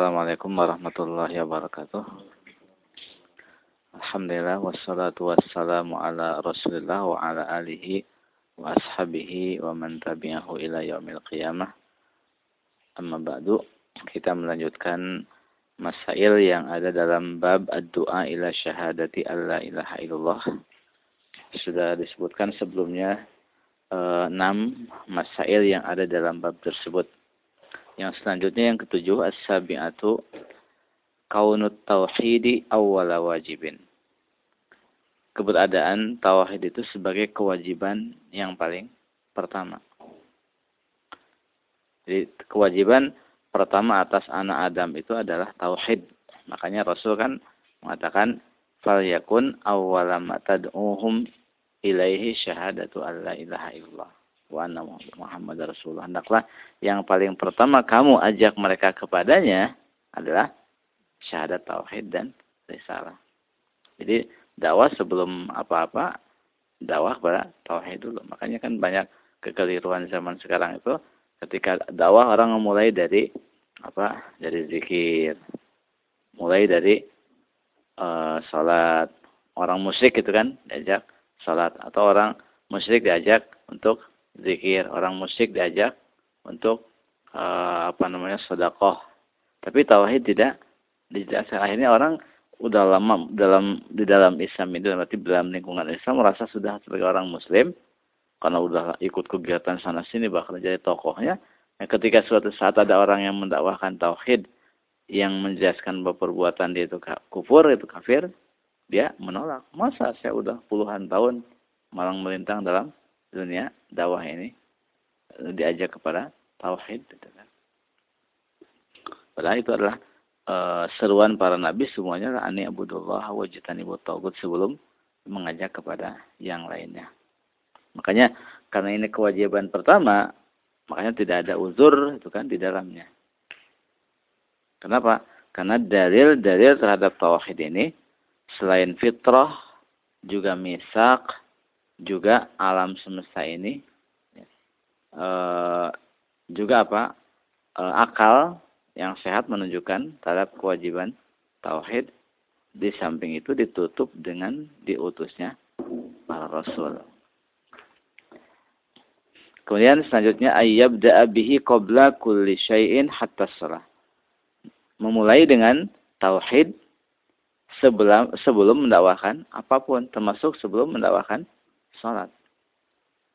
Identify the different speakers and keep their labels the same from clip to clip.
Speaker 1: Assalamualaikum warahmatullahi wabarakatuh. Alhamdulillah wassalatu wassalamu ala Rasulillah wa ala alihi wa ashabihi wa man tabi'ahu ila yaumil qiyamah. Amma ba'du, kita melanjutkan masail yang ada dalam bab ad-du'a ila syahadati alla ilaha illallah. Sudah disebutkan sebelumnya eh, enam masail yang ada dalam bab tersebut. Yang selanjutnya yang ketujuh as-sabi'atu kaunut tauhidi awwala wajibin. Keberadaan tauhid itu sebagai kewajiban yang paling pertama. Jadi kewajiban pertama atas anak Adam itu adalah tauhid. Makanya Rasul kan mengatakan fal yakun awwala ma tad'uhum ilaihi syahadatu alla ilaha illallah wa Muhammad Rasulullah. Hendaklah yang paling pertama kamu ajak mereka kepadanya adalah syahadat tauhid dan risalah. Jadi dakwah sebelum apa-apa dakwah pada tauhid dulu. Makanya kan banyak kekeliruan zaman sekarang itu ketika dakwah orang memulai dari apa? Dari zikir. Mulai dari uh, salat. Orang musyrik itu kan diajak salat atau orang musyrik diajak untuk zikir, orang musyrik diajak untuk uh, apa namanya sedekah. Tapi tauhid tidak dijelaskan. Akhirnya orang udah lama dalam di dalam Islam itu berarti dalam lingkungan Islam merasa sudah sebagai orang muslim karena udah ikut kegiatan sana sini bahkan jadi tokohnya. Nah, ketika suatu saat ada orang yang mendakwahkan tauhid yang menjelaskan bahwa perbuatan dia itu kufur, itu kafir, dia menolak. Masa saya udah puluhan tahun malang melintang dalam dunia dakwah ini diajak kepada tauhid gitu kan. Padahal itu adalah e, seruan para nabi semuanya ani abudullah wajitani tagut sebelum mengajak kepada yang lainnya. Makanya karena ini kewajiban pertama, makanya tidak ada uzur itu kan di dalamnya. Kenapa? Karena dalil-dalil terhadap tauhid ini selain fitrah juga misak juga alam semesta ini e, juga apa e, akal yang sehat menunjukkan terhadap kewajiban tauhid di samping itu ditutup dengan diutusnya para rasul. Kemudian selanjutnya ayyabda bihi qabla kulli syai'in hatta salah. Memulai dengan tauhid sebelum sebelum mendakwakan apa pun termasuk sebelum mendakwakan sholat.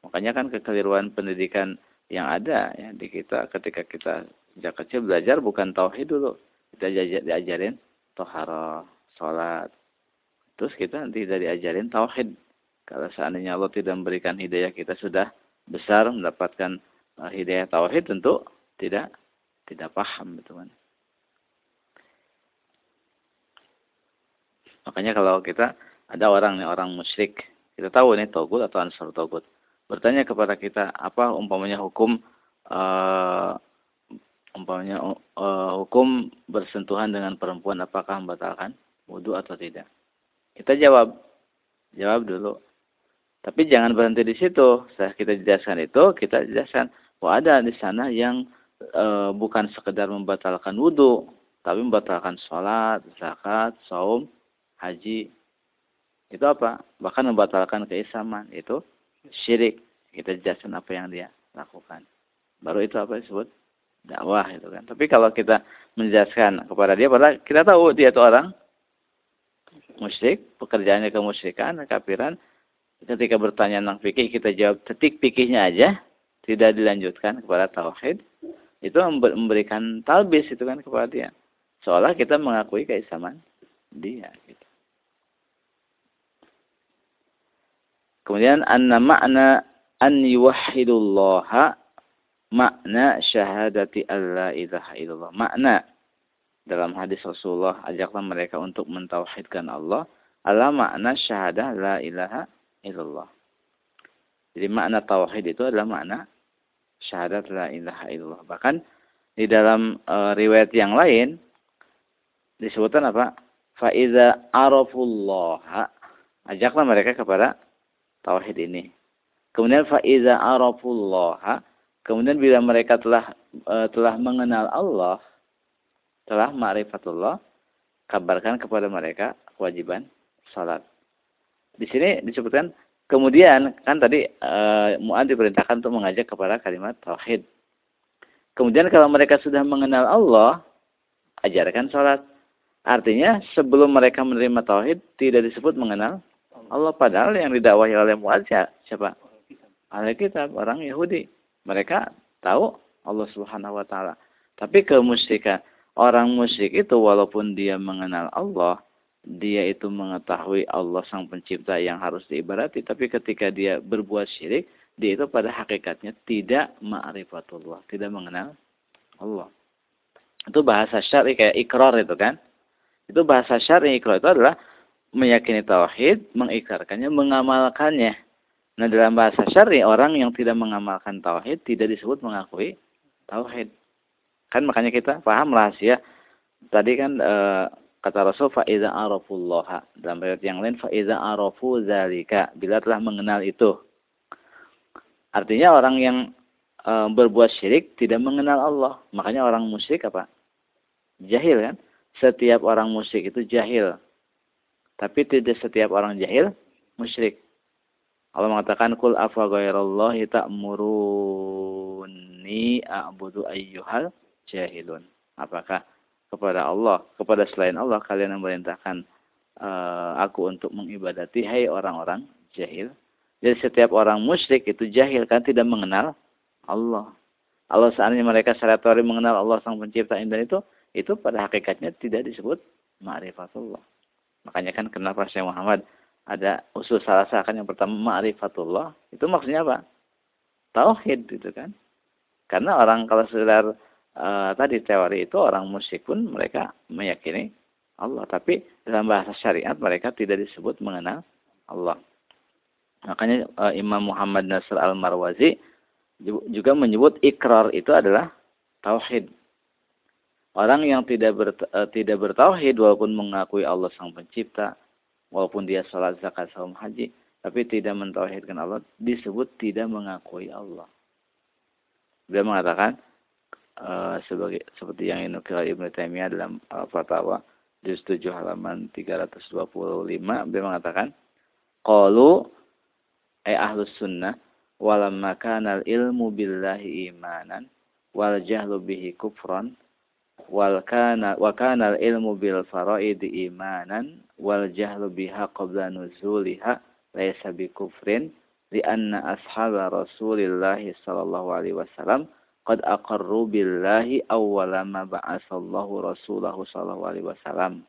Speaker 1: Makanya kan kekeliruan pendidikan yang ada ya di kita ketika kita sejak kecil belajar bukan tauhid dulu. Kita diajarin tohara, sholat. Terus kita nanti tidak diajarin tauhid. Kalau seandainya Allah tidak memberikan hidayah kita sudah besar mendapatkan uh, hidayah tauhid tentu tidak tidak paham gitu kan. Makanya kalau kita ada orang nih orang musyrik kita tahu ini togut atau ansar togut. Bertanya kepada kita apa umpamanya hukum uh, umpamanya uh, hukum bersentuhan dengan perempuan apakah membatalkan wudhu atau tidak? Kita jawab, jawab dulu. Tapi jangan berhenti di situ. Setelah kita jelaskan itu, kita jelaskan bahwa ada di sana yang e, bukan sekedar membatalkan wudhu, tapi membatalkan sholat, zakat, saum, haji, itu apa? Bahkan membatalkan keislaman. Itu syirik. Kita jelaskan apa yang dia lakukan. Baru itu apa disebut? Dakwah itu kan. Tapi kalau kita menjelaskan kepada dia, padahal kita tahu dia itu orang musyrik, pekerjaannya kemusyrikan, kafiran. Ketika bertanya tentang fikih, kita jawab tetik fikihnya aja, tidak dilanjutkan kepada tauhid. Itu memberikan talbis itu kan kepada dia. Seolah kita mengakui keislaman dia. Gitu. Kemudian anna makna an yuwahhidullaha makna syahadati alla ilaha illallah. Makna dalam hadis Rasulullah ajaklah mereka untuk mentauhidkan Allah adalah makna syahadah la ilaha illallah. Jadi makna tauhid itu adalah makna syahadat la ilaha illallah. Bahkan di dalam e, riwayat yang lain disebutkan apa? Fa iza arafullaha ajaklah mereka kepada tauhid ini. Kemudian faiza arafullah, kemudian bila mereka telah uh, telah mengenal Allah, telah ma'rifatullah, kabarkan kepada mereka kewajiban salat. Di sini disebutkan kemudian kan tadi e, Mu'ad diperintahkan untuk mengajak kepada kalimat tauhid. Kemudian kalau mereka sudah mengenal Allah, ajarkan salat. Artinya sebelum mereka menerima tauhid tidak disebut mengenal Allah padahal yang didakwahi oleh Mu'ad siapa? Ahli kitab, orang Yahudi. Mereka tahu Allah Subhanahu wa taala. Tapi kemusyrikan orang musyrik itu walaupun dia mengenal Allah, dia itu mengetahui Allah sang pencipta yang harus diibadati, tapi ketika dia berbuat syirik, dia itu pada hakikatnya tidak ma'rifatullah, tidak mengenal Allah. Itu bahasa syar'i kayak ikrar itu kan. Itu bahasa syar'i ikrar itu adalah meyakini tauhid, mengikrarkannya, mengamalkannya. Nah, dalam bahasa syar'i orang yang tidak mengamalkan tauhid tidak disebut mengakui tauhid. Kan makanya kita paham rahasia. Tadi kan e, kata Rasul fa iza arafullah. Dalam ayat yang lain fa iza arafu zalika. Bila telah mengenal itu. Artinya orang yang e, berbuat syirik tidak mengenal Allah. Makanya orang musyrik apa? Jahil kan? Setiap orang musyrik itu jahil. Tapi tidak setiap orang jahil musyrik. Allah mengatakan kul afa ghairallahi ta'muruni a'budu ayyuhal jahilun. Apakah kepada Allah, kepada selain Allah kalian memerintahkan uh, aku untuk mengibadati hai orang-orang jahil. Jadi setiap orang musyrik itu jahil kan tidak mengenal Allah. Allah seandainya mereka secara mengenal Allah sang pencipta indah itu, itu pada hakikatnya tidak disebut ma'rifatullah. Makanya kan kenapa Syekh Muhammad ada usul salah kan yang pertama ma'rifatullah, itu maksudnya apa? Tauhid gitu kan. Karena orang kalau sekedar uh, tadi teori itu orang musyrik pun mereka meyakini Allah, tapi dalam bahasa syariat mereka tidak disebut mengenal Allah. Makanya uh, Imam Muhammad Nasr Al-Marwazi juga menyebut ikrar itu adalah tauhid. Orang yang tidak ber, uh, tidak bertauhid walaupun mengakui Allah sang pencipta, walaupun dia sholat zakat saum haji, tapi tidak mentauhidkan Allah disebut tidak mengakui Allah. Dia mengatakan uh, sebagai seperti yang dinukil Ibnu Taimiyah dalam Al-Fatawa juz 7 halaman 325 dia mengatakan qalu ay ahlus sunnah walamma kana ilmu billahi imanan wal jahlu bihi kufran wal kana wa kana ilmu bil faraid imanan wal jahlu biha qabla nuzuliha laysa bi kufrin li anna ashaba Rasulillah sallallahu alaihi wasallam qad aqarru billahi awwala ma ba'asallahu rasulahu sallallahu alaihi wasallam.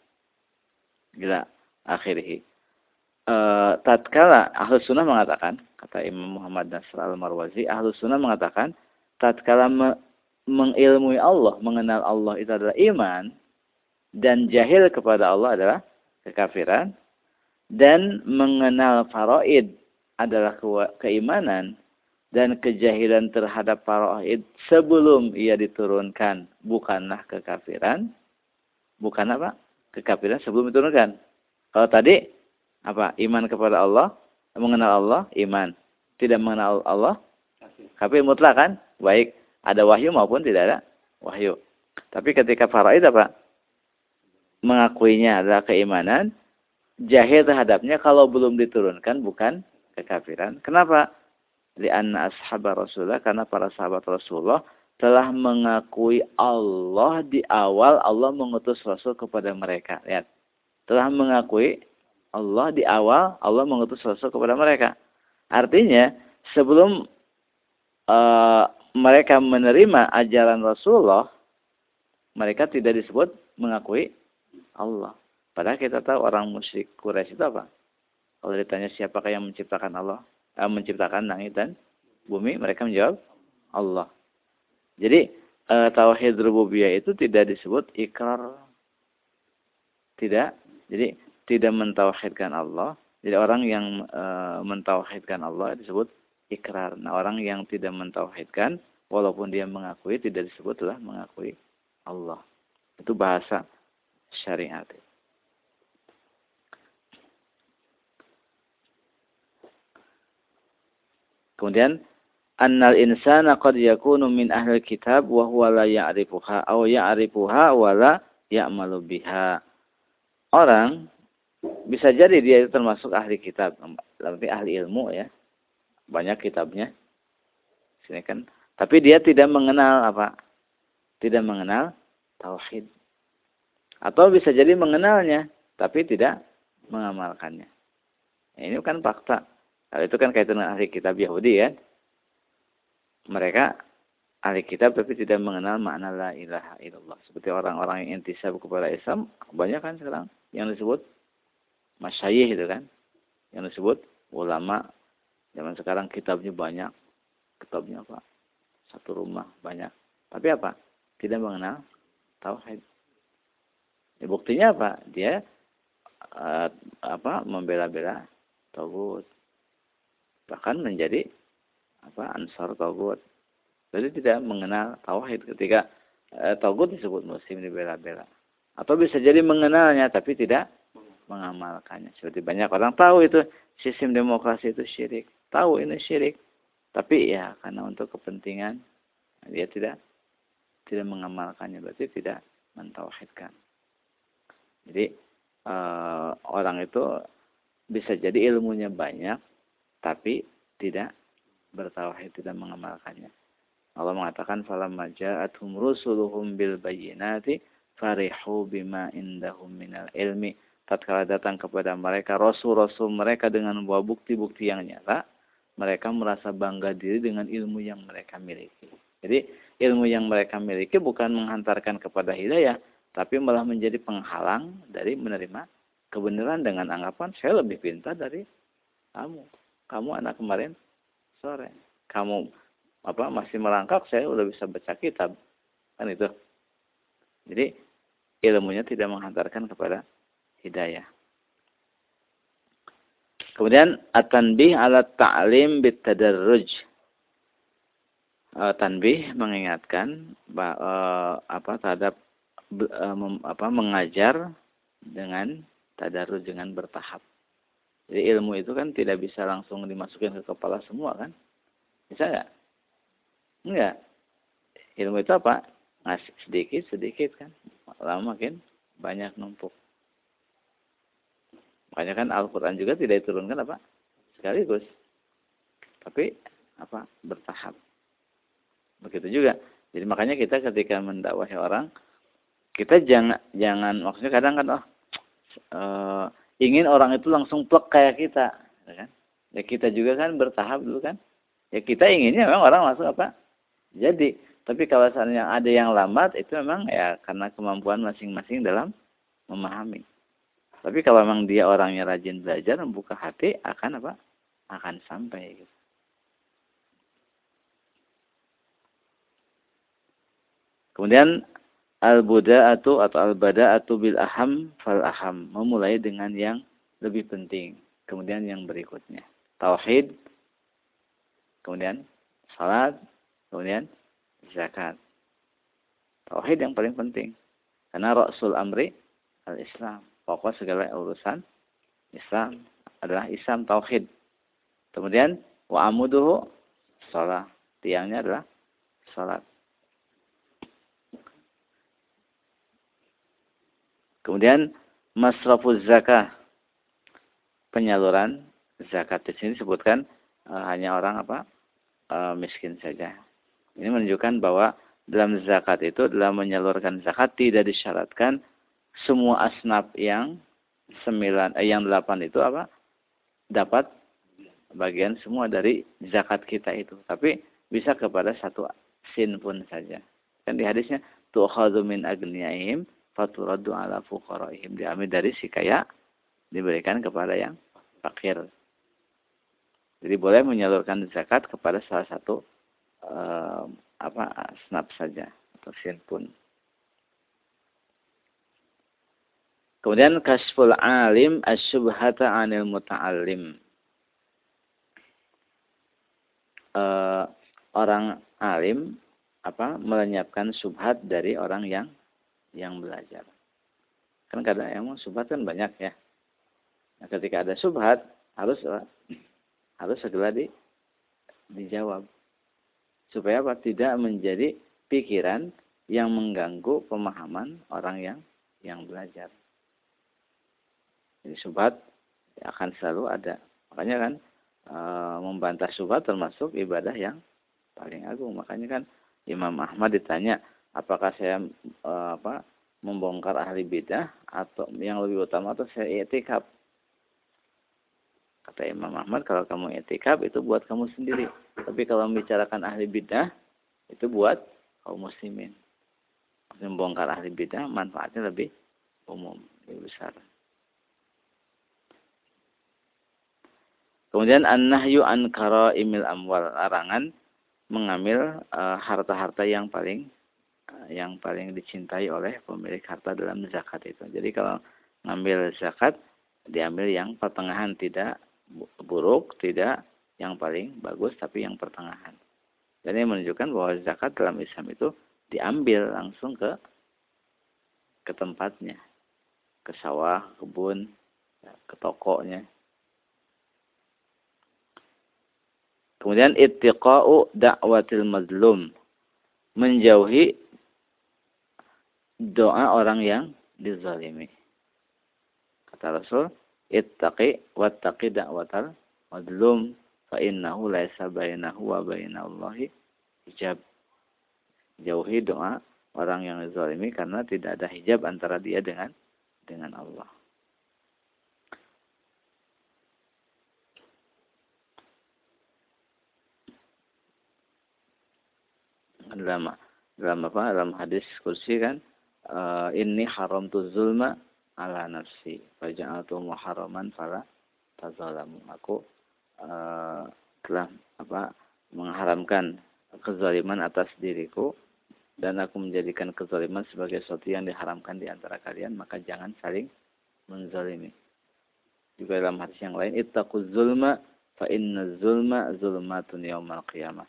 Speaker 1: Gila akhirih. E, tatkala ahlu sunnah mengatakan, kata Imam Muhammad Nasr al-Marwazi, ahlu sunnah mengatakan, tatkala me mengilmui Allah, mengenal Allah itu adalah iman, dan jahil kepada Allah adalah kekafiran, dan mengenal faraid adalah keimanan, dan kejahilan terhadap faraid sebelum ia diturunkan bukanlah kekafiran. Bukan apa? Kekafiran sebelum diturunkan. Kalau tadi apa? Iman kepada Allah mengenal Allah iman. Tidak mengenal Allah kafir mutlak kan? Baik ada wahyu maupun tidak ada wahyu tapi ketika faraid apa mengakuinya adalah keimanan jahil terhadapnya kalau belum diturunkan bukan kekafiran kenapa lianna ashabar Rasulullah karena para sahabat Rasulullah telah mengakui Allah di awal Allah mengutus Rasul kepada mereka. Lihat. Telah mengakui Allah di awal Allah mengutus Rasul kepada mereka. Artinya sebelum uh, mereka menerima ajaran Rasulullah, mereka tidak disebut mengakui Allah. Padahal kita tahu orang musyrik Quraisy itu apa? Kalau ditanya siapakah yang menciptakan Allah? uh, menciptakan langit dan bumi? Mereka menjawab Allah. Jadi uh, tauhid rububiyah itu tidak disebut ikrar. Tidak. Jadi tidak mentauhidkan Allah. Jadi orang yang uh, mentauhidkan Allah disebut ikrar. Nah, orang yang tidak mentauhidkan walaupun dia mengakui tidak disebutlah mengakui Allah. Itu bahasa syariat. Kemudian annal insana qad yakunu min ahli kitab wa huwa la ya'rifuha aw ya'rifuha wa la ya'malu biha. Orang bisa jadi dia itu termasuk ahli kitab, tapi ahli ilmu ya. Banyak kitabnya. Sini kan. Tapi dia tidak mengenal apa? Tidak mengenal tauhid. Atau bisa jadi mengenalnya, tapi tidak mengamalkannya. Nah, ini kan fakta. Hal itu kan kaitan dengan ahli kitab Yahudi ya. Mereka ahli kitab tapi tidak mengenal makna la ilaha illallah. Seperti orang-orang yang intisab kepada Islam, banyak kan sekarang yang disebut masyayih itu kan. Yang disebut ulama. Zaman sekarang kitabnya banyak. Kitabnya apa? Satu rumah banyak. Tapi apa? Tidak mengenal tauhid. Ya, buktinya apa? Dia uh, apa membela-bela togut. Bahkan menjadi apa ansar togut. Jadi tidak mengenal tauhid ketika uh, togut disebut muslim dibela-bela. Atau bisa jadi mengenalnya tapi tidak mengamalkannya. Seperti banyak orang tahu itu sistem demokrasi itu syirik. Tahu ini syirik. Tapi ya karena untuk kepentingan dia tidak tidak mengamalkannya berarti tidak mentauhidkan. Jadi uh, orang itu bisa jadi ilmunya banyak, tapi tidak bertauhid, tidak mengamalkannya. Allah mengatakan falamma ja'atuhum rusuluhum bil bayyinati farihu bima indahum minal ilmi. Tatkala datang kepada mereka rasul-rasul mereka dengan membawa bukti-bukti yang nyata, mereka merasa bangga diri dengan ilmu yang mereka miliki. Jadi ilmu yang mereka miliki bukan menghantarkan kepada hidayah, tapi malah menjadi penghalang dari menerima kebenaran dengan anggapan saya lebih pintar dari kamu. Kamu anak kemarin sore. Kamu apa masih merangkak, saya udah bisa baca kitab. Kan itu. Jadi ilmunya tidak menghantarkan kepada hidayah. Kemudian at-tanbih ala ta'lim bitadarruj. Uh, tanbih mengingatkan uh, apa terhadap Eh, apa, mengajar dengan tadarus dengan bertahap. Jadi ilmu itu kan tidak bisa langsung dimasukin ke kepala semua kan? Bisa nggak? Enggak. Ilmu itu apa? Ngasih sedikit sedikit kan. Lama makin banyak numpuk. Makanya kan Al-Quran juga tidak diturunkan apa? Sekaligus. Tapi apa? Bertahap. Begitu juga. Jadi makanya kita ketika mendakwahi orang, kita jangan jangan maksudnya kadang kan oh uh, ingin orang itu langsung plek kayak kita ya kan ya kita juga kan bertahap dulu kan ya kita inginnya memang orang langsung apa jadi tapi kalau seandainya ada yang lambat itu memang ya karena kemampuan masing-masing dalam memahami tapi kalau memang dia orangnya rajin belajar membuka hati akan apa akan sampai gitu. Kemudian al-buda'atu atau al-bada'atu bil aham fal aham. Memulai dengan yang lebih penting. Kemudian yang berikutnya. Tauhid. Kemudian salat. Kemudian zakat. Tauhid yang paling penting. Karena Rasul Amri al-Islam. Pokok segala urusan Islam adalah Islam Tauhid. Kemudian wa amuduhu salat. Tiangnya adalah salat. Kemudian masrafuz zakah. Penyaluran zakat di sini disebutkan e, hanya orang apa? E, miskin saja. Ini menunjukkan bahwa dalam zakat itu dalam menyalurkan zakat tidak disyaratkan semua asnaf yang sembilan eh, yang delapan itu apa dapat bagian semua dari zakat kita itu tapi bisa kepada satu sin pun saja kan di hadisnya tu'khadhu min agniyaihim faturaddu ala fuqaraihim diambil dari si kaya diberikan kepada yang fakir. Jadi boleh menyalurkan zakat kepada salah satu uh, apa snap saja atau sin pun. Kemudian kasful alim asyubhata anil muta'allim. Uh, orang alim apa melenyapkan subhat dari orang yang yang belajar. Kan kadang emang subhat kan banyak ya. Nah, ketika ada subhat harus harus segera di, dijawab. supaya apa? Tidak menjadi pikiran yang mengganggu pemahaman orang yang yang belajar. Jadi subhat akan selalu ada. Makanya kan e, membantah subhat termasuk ibadah yang paling agung. Makanya kan Imam Ahmad ditanya, apakah saya e, apa membongkar ahli bidah atau yang lebih utama atau saya etikap? Kata Imam Ahmad, kalau kamu etikap itu buat kamu sendiri. Tapi kalau membicarakan ahli bidah, itu buat kaum muslimin. Membongkar ahli bidah, manfaatnya lebih umum, lebih besar. Kemudian an-nahyu an imil amwal, larangan mengambil eh, harta-harta uh, yang paling uh, yang paling dicintai oleh pemilik harta dalam zakat itu. Jadi kalau ngambil zakat diambil yang pertengahan tidak buruk, tidak yang paling bagus, tapi yang pertengahan. Ini menunjukkan bahwa zakat dalam Islam itu diambil langsung ke ke tempatnya, ke sawah, kebun, ya, ke tokonya. Kemudian ittiqa'u da'watil mazlum. Menjauhi doa orang yang dizalimi. Kata Rasul, ittaqi wattaqi da'watal madlum fa innahu laisa bainahu wa bainallahi hijab. Jauhi doa orang yang zalimi karena tidak ada hijab antara dia dengan dengan Allah. Dalam dalam apa? Dalam hadis kursi kan, uh, ini haram tu zulma ala nafsi. Faja'atu muharraman fala tazalamu. Aku uh, telah apa? mengharamkan kezaliman atas diriku dan aku menjadikan kezaliman sebagai sesuatu yang diharamkan di antara kalian maka jangan saling menzalimi. Juga dalam hadis yang lain ittaquz zulma fa inna zulma zulmatun yaumal qiyamah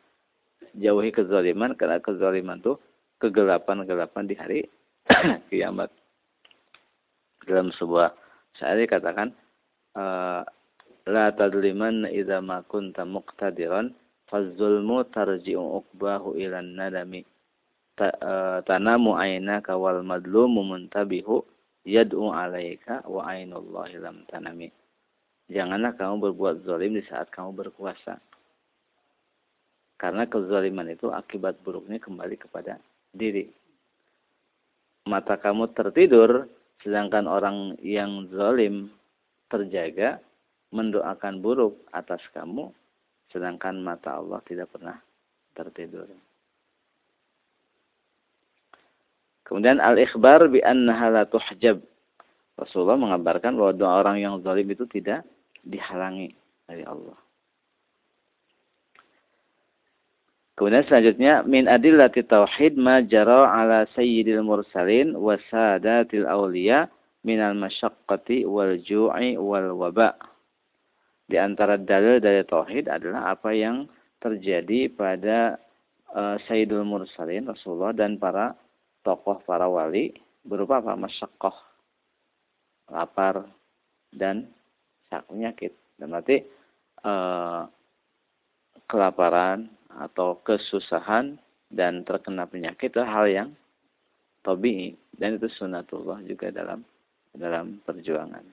Speaker 1: jauhi kezaliman karena kezaliman itu kegelapan-kegelapan di hari kiamat. Dalam sebuah syair katakan eh, la tadliman idza ma kunta muqtadiran fazulmu tarji'u uqbahu ila nadami. Eh, tanamu aynaka wal madlumu muntabihu yad'u alaika wa ainullahi lam tanami. Janganlah kamu berbuat zalim di saat kamu berkuasa karena kezaliman itu akibat buruknya kembali kepada diri mata kamu tertidur Sedangkan orang yang zalim terjaga mendoakan buruk atas kamu sedangkan mata Allah tidak pernah tertidur. Kemudian al-ikhbar bi annaha la. Rasulullah mengabarkan bahwa doa orang yang zalim itu tidak dihalangi dari Allah. Kemudian selanjutnya min adillati tauhid ma jara ala sayyidil mursalin wa sadatil awliya al masyaqqati wal ju'i wal waba. Di antara dalil dari tauhid adalah apa yang terjadi pada uh, sayyidul mursalin Rasulullah dan para tokoh para wali berupa apa? Masyaqqah, lapar dan penyakit. Dan berarti uh, kelaparan, atau kesusahan dan terkena penyakit itu hal yang tabii dan itu sunatullah juga dalam dalam perjuangan.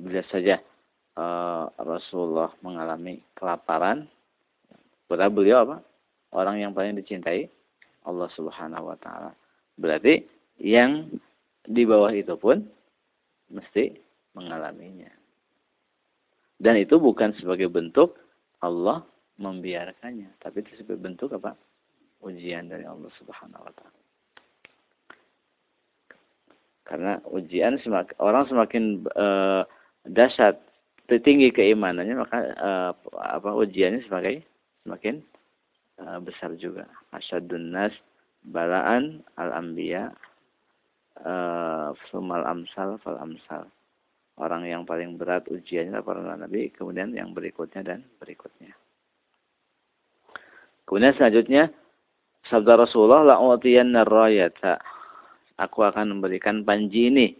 Speaker 1: Bila saja uh, Rasulullah mengalami kelaparan, berarti beliau apa? Orang yang paling dicintai Allah Subhanahu wa taala. Berarti yang di bawah itu pun mesti mengalaminya. Dan itu bukan sebagai bentuk Allah membiarkannya, tapi itu sebagai bentuk apa? Ujian dari Allah Subhanahu wa taala. Karena ujian semakin, orang semakin uh, dahsyat, tinggi keimanannya, maka uh, apa ujiannya semakin semakin uh, besar juga. Asyadun nas balaan al-anbiya uh, sumal amsal fal amsal orang yang paling berat ujiannya para nabi, kemudian yang berikutnya dan berikutnya. Kemudian selanjutnya sabda Rasulullah la utiyanna rayata. Aku akan memberikan panji ini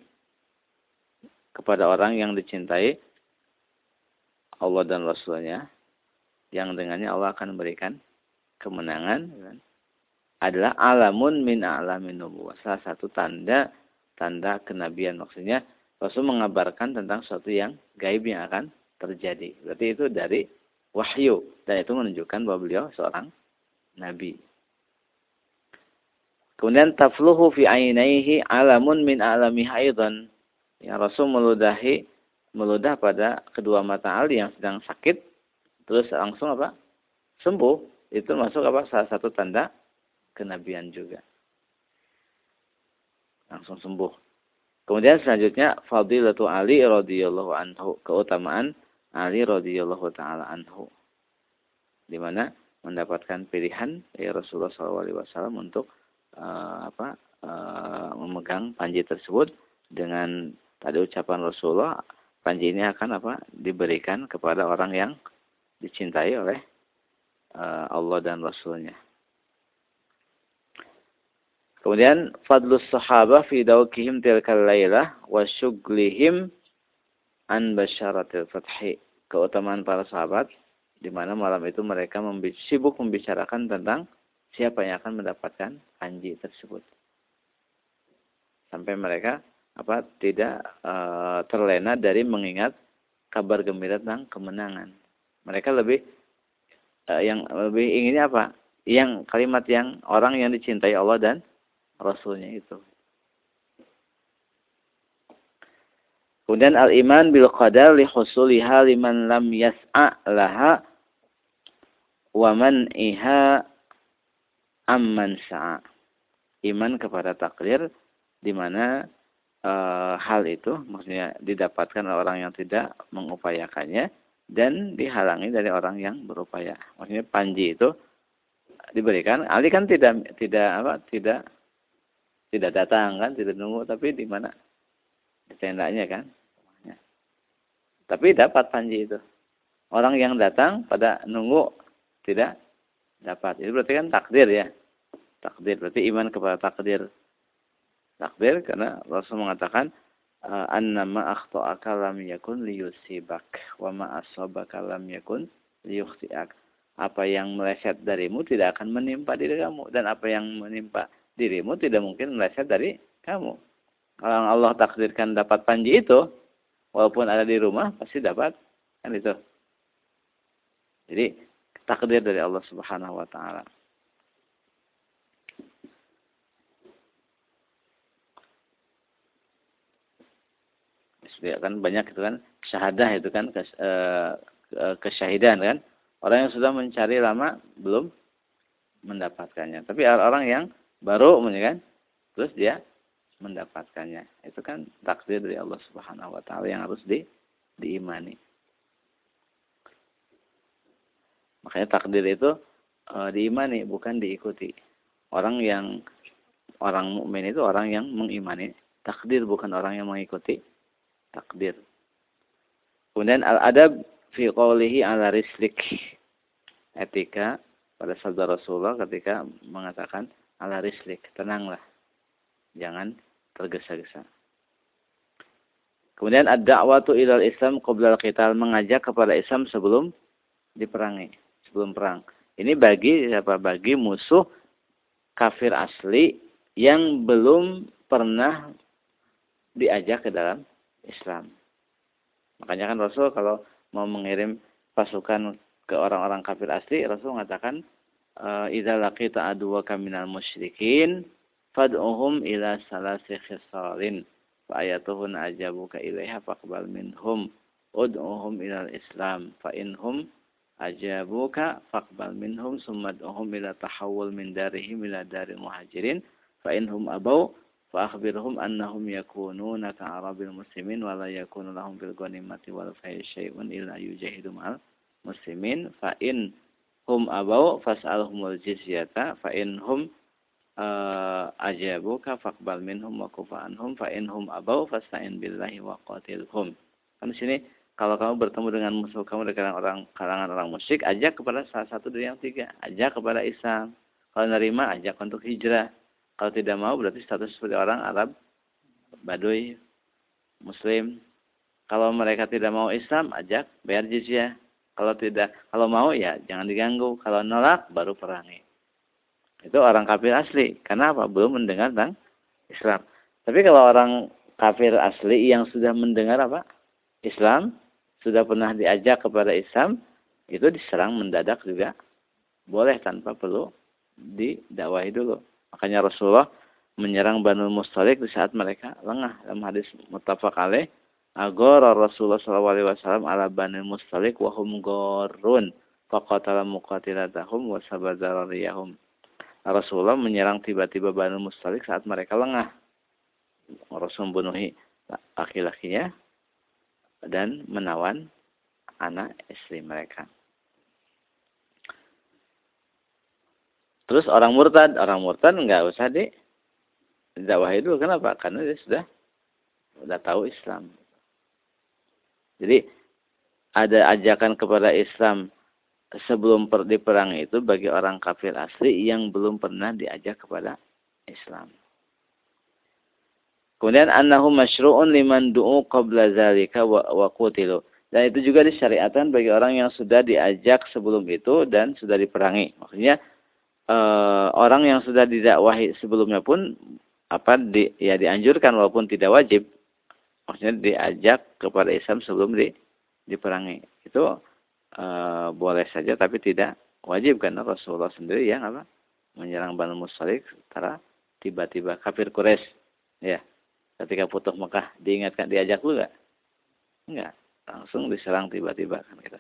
Speaker 1: kepada orang yang dicintai Allah dan Rasulnya. yang dengannya Allah akan memberikan kemenangan kan? adalah alamun min alamin nubuwah. Salah satu tanda tanda kenabian maksudnya Rasul mengabarkan tentang sesuatu yang gaib yang akan terjadi. Berarti itu dari wahyu dan itu menunjukkan bahwa beliau seorang nabi. Kemudian tafluhu fi ainaihi alamun min alami aidan. Ya Rasul meludahi meludah pada kedua mata Ali yang sedang sakit terus langsung apa? sembuh. Itu masuk apa? salah satu tanda kenabian juga. Langsung sembuh. Kemudian selanjutnya fadilatu Ali radhiyallahu anhu, keutamaan Ali radhiyallahu taala anhu. Di mana mendapatkan pilihan dari Rasulullah SAW untuk uh, apa uh, memegang panji tersebut dengan tadi ucapan Rasulullah panji ini akan apa diberikan kepada orang yang dicintai oleh uh, Allah dan Rasulnya. Kemudian fadlus sahabah fi dawkihim tilkal lailah wa syughlihim an basyaratil fathi. Keutamaan para sahabat di mana malam itu mereka sibuk membicarakan tentang siapa yang akan mendapatkan anji tersebut. Sampai mereka apa tidak e, terlena dari mengingat kabar gembira tentang kemenangan. Mereka lebih e, yang lebih inginnya apa? Yang kalimat yang orang yang dicintai Allah dan Rasulnya itu. Kemudian al-iman bil qadar li husuliha liman lam yas'a laha wa man iha amman sa'a. Iman kepada takdir di mana e, hal itu maksudnya didapatkan oleh orang yang tidak mengupayakannya dan dihalangi dari orang yang berupaya. Maksudnya panji itu diberikan. Ali kan tidak tidak apa tidak tidak datang kan, tidak nunggu tapi di mana? Di tendanya kan. Tapi dapat panji itu. Orang yang datang pada nunggu tidak dapat. Itu berarti kan takdir ya. Takdir berarti iman kepada takdir. Takdir karena Rasul mengatakan eh, annama akhta'aka lam yakun liyusibak wa ma asabaka lam yakun liyukhti'ak. Apa yang meleset darimu tidak akan menimpa diri kamu dan apa yang menimpa dirimu tidak mungkin meleset dari kamu. Kalau Allah takdirkan dapat panji itu, walaupun ada di rumah pasti dapat kan itu. Jadi takdir dari Allah Subhanahu wa taala. Ya, kan banyak itu kan syahadah itu kan kes, e, kesyahidan kan. Orang yang sudah mencari lama belum mendapatkannya. Tapi orang yang baru kan? Terus dia mendapatkannya. Itu kan takdir dari Allah Subhanahu wa taala yang harus di diimani. Makanya takdir itu e, diimani bukan diikuti. Orang yang orang mukmin itu orang yang mengimani. Takdir bukan orang yang mengikuti takdir. Kemudian al adab fi qawlihi ala rislik. Etika pada sabda Rasulullah ketika mengatakan ala rislik, tenanglah. Jangan tergesa-gesa. Kemudian ad-da'watu ilal Islam qabla al-qital, mengajak kepada Islam sebelum diperangi, sebelum perang. Ini bagi siapa? Bagi musuh kafir asli yang belum pernah diajak ke dalam Islam. Makanya kan Rasul kalau mau mengirim pasukan ke orang-orang kafir asli, Rasul mengatakan Eh, idza laqita aduwaka minal musyrikin fad'uhum ila salasi khisalin fa ayatuhun ajabuka ilaiha faqbal minhum ud'uhum ilal islam fa inhum ajabuka faqbal minhum summa ud'uhum ila tahawul min darihim ila daril muhajirin fa inhum abau fa akhbirhum annahum yakununa ka arabil muslimin wa la yakunu lahum fil ghanimati hum abau fas'alhumul jizyata fa in hum uh, ajabuka faqbal minhum wa kufa anhum fa in hum abau fasta'in billahi wa qatilhum. Kan di sini kalau kamu bertemu dengan musuh kamu dengan orang kalangan orang musyrik, ajak kepada salah satu dari yang tiga. Ajak kepada Islam. Kalau nerima, ajak untuk hijrah. Kalau tidak mau, berarti status seperti orang Arab, Baduy, Muslim. Kalau mereka tidak mau Islam, ajak bayar jizyah. Kalau tidak, kalau mau ya jangan diganggu. Kalau nolak baru perangi. Itu orang kafir asli. Karena apa? Belum mendengar tentang Islam. Tapi kalau orang kafir asli yang sudah mendengar apa? Islam, sudah pernah diajak kepada Islam, itu diserang mendadak juga boleh tanpa perlu didakwahi dulu. Makanya Rasulullah menyerang Banu Mustalik di saat mereka lengah dalam hadis muttafaq alaih agora Rasulullah SAW ala Banu Mustalik wa hum gorun faqatala muqatilatahum Rasulullah menyerang tiba-tiba Banu Mustalik saat mereka lengah Rasul membunuhi laki-lakinya dan menawan anak istri mereka. Terus orang murtad, orang murtad nggak usah di dakwahi dulu. Kenapa? Karena dia sudah sudah tahu Islam. Jadi ada ajakan kepada Islam sebelum per, perang itu bagi orang kafir asli yang belum pernah diajak kepada Islam. Kemudian annahu masyru'un liman du'u qabla zalika wa, wa qutilu. Dan itu juga disyariatkan bagi orang yang sudah diajak sebelum itu dan sudah diperangi. Maksudnya e, orang yang sudah didakwahi sebelumnya pun apa di, ya dianjurkan walaupun tidak wajib. Maksudnya diajak kepada Islam sebelum di, diperangi. Itu e, boleh saja tapi tidak wajib karena Rasulullah sendiri yang apa menyerang Banu Mustalik secara tiba-tiba kafir Quraisy ya ketika putus Mekah diingatkan diajak dulu enggak? Langsung diserang tiba-tiba kan kita.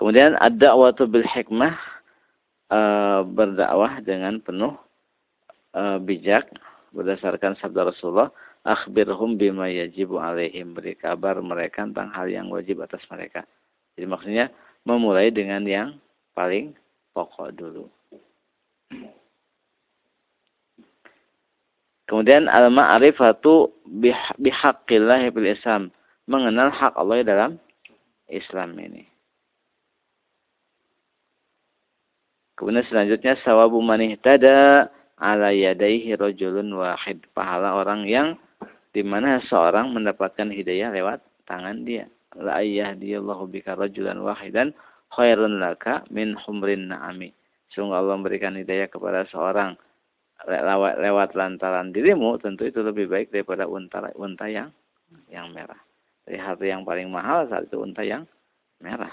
Speaker 1: Kemudian ada waktu bil hikmah e, berdakwah dengan penuh e, bijak berdasarkan sabda Rasulullah, akhbirhum bima yajibu alaihim beri kabar mereka tentang hal yang wajib atas mereka. Jadi maksudnya memulai dengan yang paling pokok dulu. Kemudian al-ma'rifatu bihaqqillah fil Islam. Mengenal hak Allah dalam Islam ini. Kemudian selanjutnya sawabu man ihtada ala yadaihi rajulun wahid. Pahala orang yang di mana seorang mendapatkan hidayah lewat tangan dia. La yahdiyallahu bika rajulan wahidan khairun laka min humrin na'ami. Sungguh Allah memberikan hidayah kepada seorang lewat, lantaran dirimu tentu itu lebih baik daripada unta unta yang yang merah. Jadi harta yang paling mahal saat itu unta yang merah.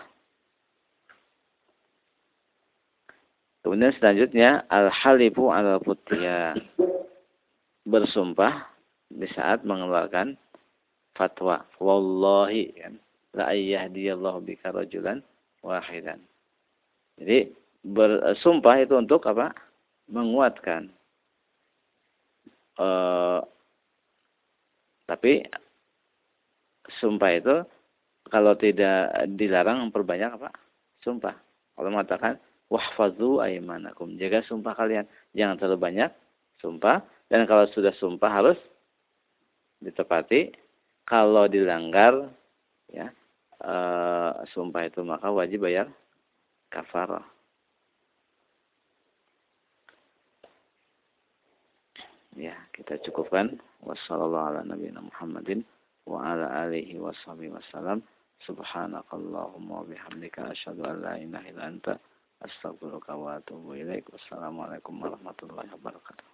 Speaker 1: Kemudian selanjutnya al-halifu al putih bersumpah di saat mengeluarkan fatwa. Wallahi kan la ayyahdiyallahu bika rajulan wahidan. Jadi bersumpah itu untuk apa? Menguatkan Eh, tapi sumpah itu kalau tidak dilarang memperbanyak apa? Sumpah. Kalau mengatakan wahfazu aimanakum, jaga sumpah kalian. Jangan terlalu banyak sumpah dan kalau sudah sumpah harus ditepati. Kalau dilanggar ya e, sumpah itu maka wajib bayar kafarah. Ya, kita cukupkan. Wassalamualaikum Muhammadin wa ala alihi wasallam. Subhanakallahumma wa bihamdika asyhadu an la ilaha illa anta astaghfiruka wa atubu ilaik. Wassalamualaikum warahmatullahi wabarakatuh.